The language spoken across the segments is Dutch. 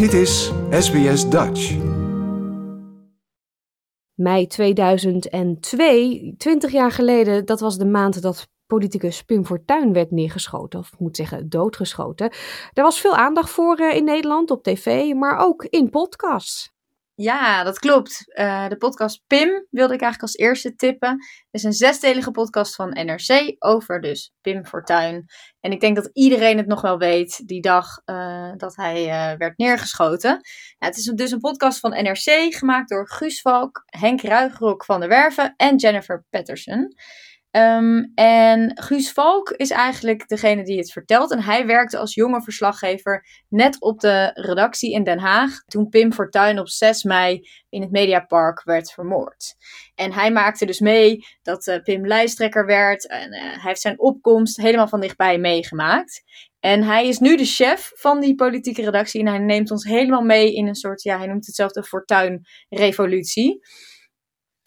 Dit is SBS Dutch. Mei 2002, 20 jaar geleden, dat was de maand dat politicus Pim Fortuyn werd neergeschoten, of moet zeggen doodgeschoten. Er was veel aandacht voor uh, in Nederland op tv, maar ook in podcasts. Ja, dat klopt. Uh, de podcast Pim wilde ik eigenlijk als eerste tippen. Het is een zesdelige podcast van NRC over dus Pim Fortuyn. En ik denk dat iedereen het nog wel weet die dag uh, dat hij uh, werd neergeschoten. Het is dus een podcast van NRC gemaakt door Guus Valk, Henk Ruigrok van der Werven en Jennifer Patterson. Um, en Guus Valk is eigenlijk degene die het vertelt. En hij werkte als jonge verslaggever net op de redactie in Den Haag. Toen Pim Fortuyn op 6 mei in het Mediapark werd vermoord. En hij maakte dus mee dat uh, Pim lijsttrekker werd. En uh, hij heeft zijn opkomst helemaal van dichtbij meegemaakt. En hij is nu de chef van die politieke redactie. En hij neemt ons helemaal mee in een soort, ja, hij noemt het zelf de Fortuyn-revolutie.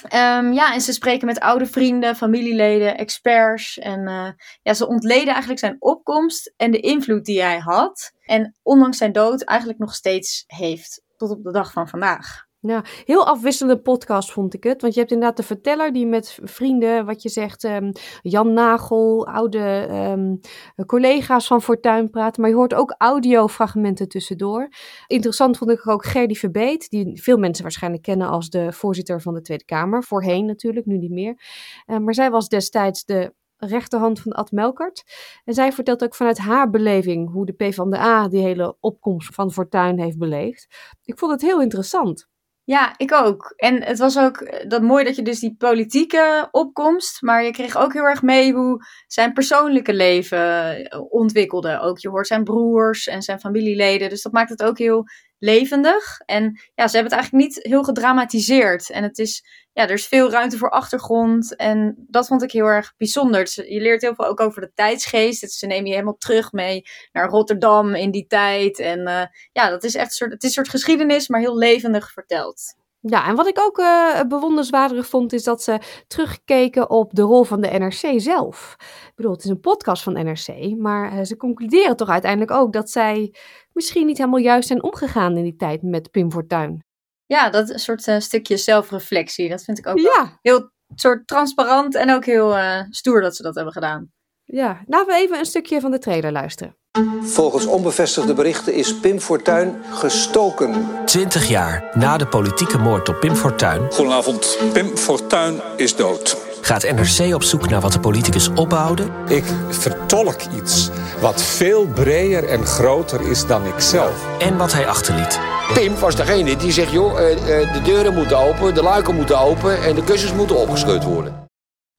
Um, ja, en ze spreken met oude vrienden, familieleden, experts. En uh, ja, ze ontleden eigenlijk zijn opkomst en de invloed die hij had. En ondanks zijn dood eigenlijk nog steeds heeft tot op de dag van vandaag. Ja, heel afwisselende podcast vond ik het. Want je hebt inderdaad de verteller die met vrienden, wat je zegt, um, Jan Nagel, oude um, collega's van Fortuin praten. Maar je hoort ook audiofragmenten tussendoor. Interessant vond ik ook Gerdy Verbeet, die veel mensen waarschijnlijk kennen als de voorzitter van de Tweede Kamer. Voorheen natuurlijk, nu niet meer. Uh, maar zij was destijds de rechterhand van Ad Melkert. En zij vertelt ook vanuit haar beleving hoe de PvdA die hele opkomst van Fortuin heeft beleefd. Ik vond het heel interessant. Ja, ik ook. En het was ook eh, dat mooi dat je dus die politieke opkomst, maar je kreeg ook heel erg mee hoe zijn persoonlijke leven eh, ontwikkelde. Ook je hoort zijn broers en zijn familieleden, dus dat maakt het ook heel levendig. En ja, ze hebben het eigenlijk niet heel gedramatiseerd. En het is, ja, er is veel ruimte voor achtergrond. En dat vond ik heel erg bijzonder. Je leert heel veel ook over de tijdsgeest. Dus ze nemen je helemaal terug mee naar Rotterdam in die tijd. En uh, ja, dat is echt een soort, het is een soort geschiedenis, maar heel levendig verteld. Ja, en wat ik ook uh, bewonderenswaardig vond, is dat ze terugkeken op de rol van de NRC zelf. Ik bedoel, het is een podcast van NRC, maar uh, ze concluderen toch uiteindelijk ook dat zij misschien niet helemaal juist zijn omgegaan in die tijd met Pim Fortuyn. Ja, dat is een soort uh, stukje zelfreflectie. Dat vind ik ook ja. heel soort transparant en ook heel stoer dat ze dat hebben gedaan. Ja, laten we even een stukje van de trailer luisteren. Volgens onbevestigde berichten is Pim Fortuyn gestoken. 20 jaar na de politieke moord op Pim Fortuyn. Goedenavond, Pim Fortuyn is dood. Gaat NRC op zoek naar wat de politicus opbouwde? Ik vertolk iets wat veel breder en groter is dan ikzelf. En wat hij achterliet. Pim was degene die zegt, joh, de deuren moeten open, de luiken moeten open en de kussens moeten opgeschud worden.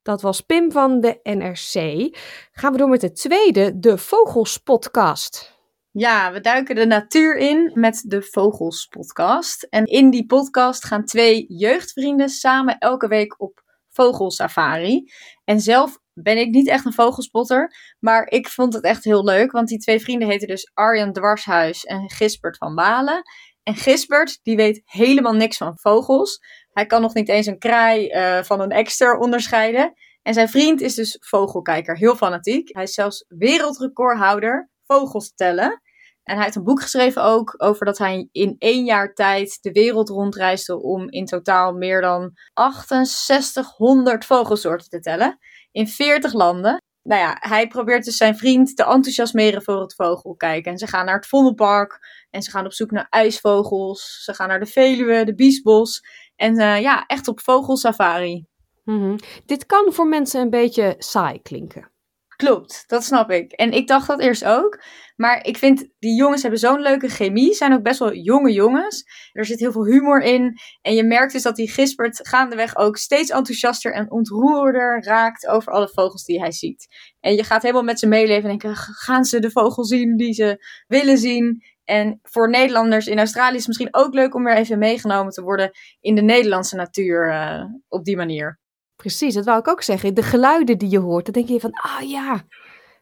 Dat was Pim van de NRC. Gaan we door met de tweede, de Vogels Podcast. Ja, we duiken de natuur in met de Vogels Podcast. En in die podcast gaan twee jeugdvrienden samen elke week op vogelsafari. En zelf ben ik niet echt een vogelspotter, maar ik vond het echt heel leuk, want die twee vrienden heten dus Arjan Dwarshuis en Gisbert van Balen. En Gisbert, die weet helemaal niks van vogels. Hij kan nog niet eens een kraai uh, van een ekster onderscheiden. En zijn vriend is dus vogelkijker, heel fanatiek. Hij is zelfs wereldrecordhouder vogels tellen. En hij heeft een boek geschreven ook over dat hij in één jaar tijd de wereld rondreisde om in totaal meer dan 6800 vogelsoorten te tellen. In 40 landen. Nou ja, hij probeert dus zijn vriend te enthousiasmeren voor het vogelkijken. En ze gaan naar het Vondelpark en ze gaan op zoek naar ijsvogels. Ze gaan naar de Veluwe, de Biesbos. En uh, ja, echt op vogelsafari. Mm. Dit kan voor mensen een beetje saai klinken. Klopt, dat snap ik. En ik dacht dat eerst ook. Maar ik vind, die jongens hebben zo'n leuke chemie. Zijn ook best wel jonge jongens. Er zit heel veel humor in. En je merkt dus dat die Gisbert gaandeweg ook steeds enthousiaster en ontroerder raakt over alle vogels die hij ziet. En je gaat helemaal met ze meeleven en denken, gaan ze de vogel zien die ze willen zien? En voor Nederlanders in Australië is het misschien ook leuk om weer even meegenomen te worden in de Nederlandse natuur uh, op die manier. Precies, dat wou ik ook zeggen. De geluiden die je hoort, dan denk je van, ah ja,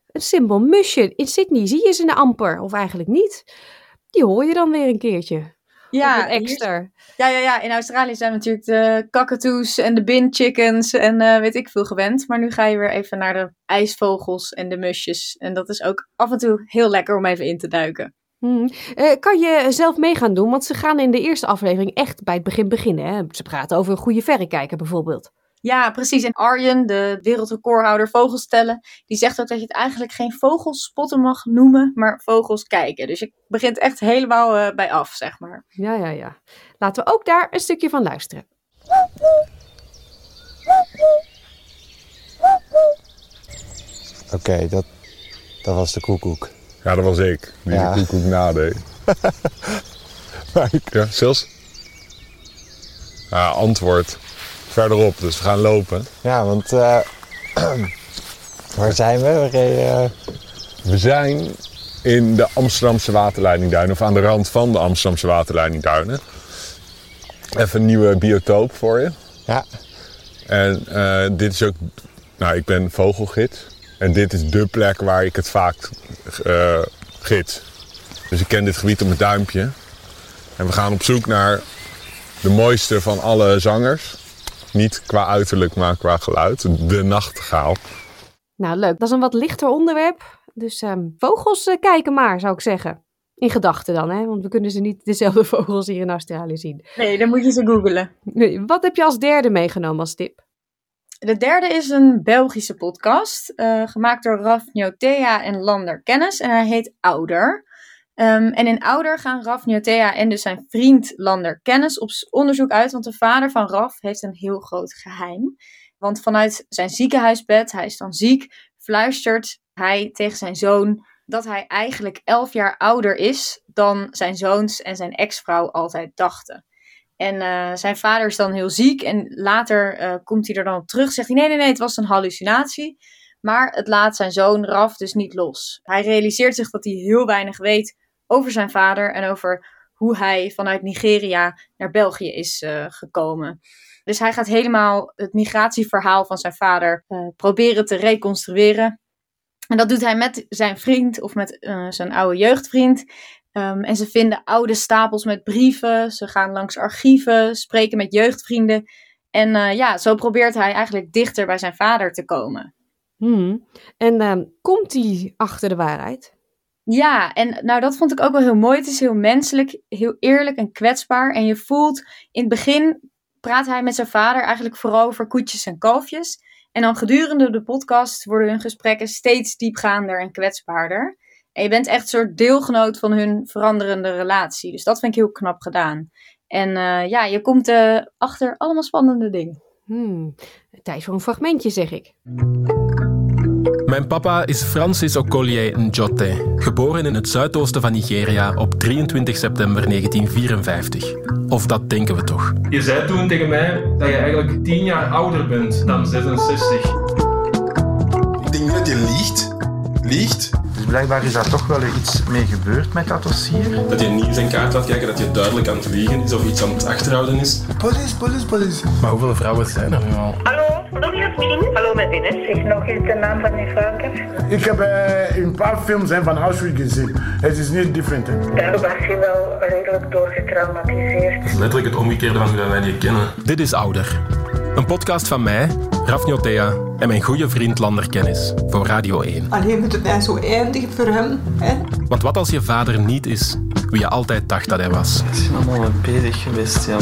een simpel musje. In Sydney zie je ze een amper, of eigenlijk niet. Die hoor je dan weer een keertje. Ja, extra. Ja, ja, ja, in Australië zijn natuurlijk de kakatoes en de bin chickens en uh, weet ik veel gewend. Maar nu ga je weer even naar de ijsvogels en de musjes. En dat is ook af en toe heel lekker om even in te duiken. Hmm. Eh, kan je zelf mee gaan doen? Want ze gaan in de eerste aflevering echt bij het begin beginnen. Hè? Ze praten over een goede verrekijker bijvoorbeeld. Ja, precies. En Arjen, de wereldrecordhouder vogelstellen, die zegt ook dat je het eigenlijk geen vogels spotten mag noemen, maar vogels kijken. Dus je begint echt helemaal eh, bij af, zeg maar. Ja, ja, ja. Laten we ook daar een stukje van luisteren. Oké, dat, dat was de koekoek. Ja, dat was ik. Die Ja. de koekoek nadeed. Maar ik- Ja, Sils? Ja, antwoord. Verderop, dus we gaan lopen. Ja, want eh, waar zijn we? We reden, eh, We zijn in de Amsterdamse waterleidingduinen, of aan de rand van de Amsterdamse waterleidingduinen. Even een nieuwe biotoop voor je. ja, En eh, dit is ook, nou ik ben vogelgids. En dit is dé plek waar ik het vaak gids. Dus ik ken dit gebied op mijn duimpje. En we gaan op zoek naar de mooiste van alle zangers. Niet qua uiterlijk, maar qua geluid. De nachtegaal. Nou, leuk. Dat is een wat lichter onderwerp. Dus ehm, vogels eh, kijken maar, zou ik zeggen. In gedachten dan, hè? Want we kunnen ze niet dezelfde vogels hier in Australië zien. Nee, dan moet je ze googelen. Nee, Wat heb je als derde meegenomen als tip? De derde is een Belgische podcast, eh, gemaakt door Raf Njotea en Lander Kennis. En hij heet Ouder. Ehm, en in Ouder gaan Raf Njotea en dus zijn vriend Lander Kennis op onderzoek uit. Want de vader van Raf heeft een heel groot geheim. Want vanuit zijn ziekenhuisbed, hij is dan ziek, fluistert hij tegen zijn zoon dat hij eigenlijk elf jaar ouder is dan zijn zoons en zijn ex-vrouw altijd dachten. En eh, zijn vader is dan heel ziek en later eh, komt hij er dan op terug. Zegt hij: nee, nee, nee, het was een hallucinatie. Maar het laat zijn zoon Raf dus niet los. Hij realiseert zich dat hij heel weinig weet over zijn vader en over hoe hij vanuit Nigeria naar België is eh, gekomen. Dus hij gaat helemaal het migratieverhaal van zijn vader eh, proberen te reconstrueren. En dat doet hij met zijn vriend of met eh, zijn oude jeugdvriend. Ehm, en ze vinden oude stapels met brieven. Ze gaan langs archieven, spreken met jeugdvrienden. En ja, zo probeert hij eigenlijk dichter bij zijn vader te komen. Hmm. En ehm, komt hij achter de waarheid? Ja, en nou dat vond ik ook wel heel mooi. Het is heel menselijk, heel eerlijk en kwetsbaar. En je voelt in het begin praat hij met zijn vader eigenlijk vooral over koetjes en kalfjes. En dan gedurende de podcast worden hun gesprekken steeds diepgaander en kwetsbaarder. En je bent echt een soort deelgenoot van hun veranderende relatie. Dus dat vind ik heel knap gedaan. En eh, ja, je komt eh, achter allemaal spannende dingen. Hmm. Tijd voor een fragmentje, zeg ik. Mijn papa is Francis Okolie Njote, geboren in het zuidoosten van Nigeria op 23 september 1954. Of dat denken we toch. Je zei toen tegen mij dat je eigenlijk 10 jaar ouder bent dan 66. Ik denk dat je liegt. Liegt. Dus blijkbaar is daar toch wel iets mee gebeurd met dat dossier. Dat je niet in zijn kaart laat kijken, dat je duidelijk aan het liegen is of iets aan het achterhouden is. Police, police, police. Maar hoeveel vrouwen zijn er nu al? Hallo, met Ines. Zeg nog eens de naam van die vrouw. Ik heb uh, een paar films hè, van Auschwitz gezien. Het is niet different. Hè. Daar was je wel redelijk door getraumatiseerd. Letterlijk het omgekeerde van hoe wij die kennen. Dit is Ouder. Een podcast van mij, Thea en mijn goede vriend Lander Kennis voor Radio 1. Alleen moet het nou zo eindigen voor hem. Hè? Want wat als je vader niet is wie je altijd dacht dat hij was? Het is allemaal een bezig geweest, Jan.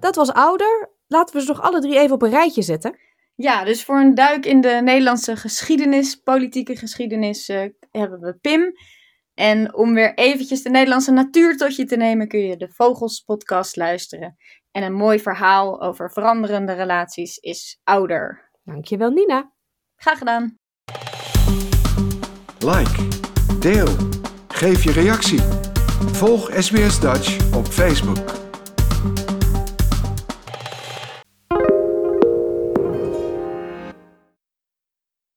Dat was ouder. Laten we ze nog alle drie even op een rijtje zetten. Ja, dus voor een duik in de Nederlandse geschiedenis, politieke geschiedenis, uh, hebben we Pim. En om weer eventjes de Nederlandse natuur tot je te nemen, kun je de Vogels podcast luisteren. En een mooi verhaal over veranderende relaties is ouder. Dankjewel, Nina. Graag gedaan. Like, deel, geef je reactie. Volg SBS Dutch op Facebook.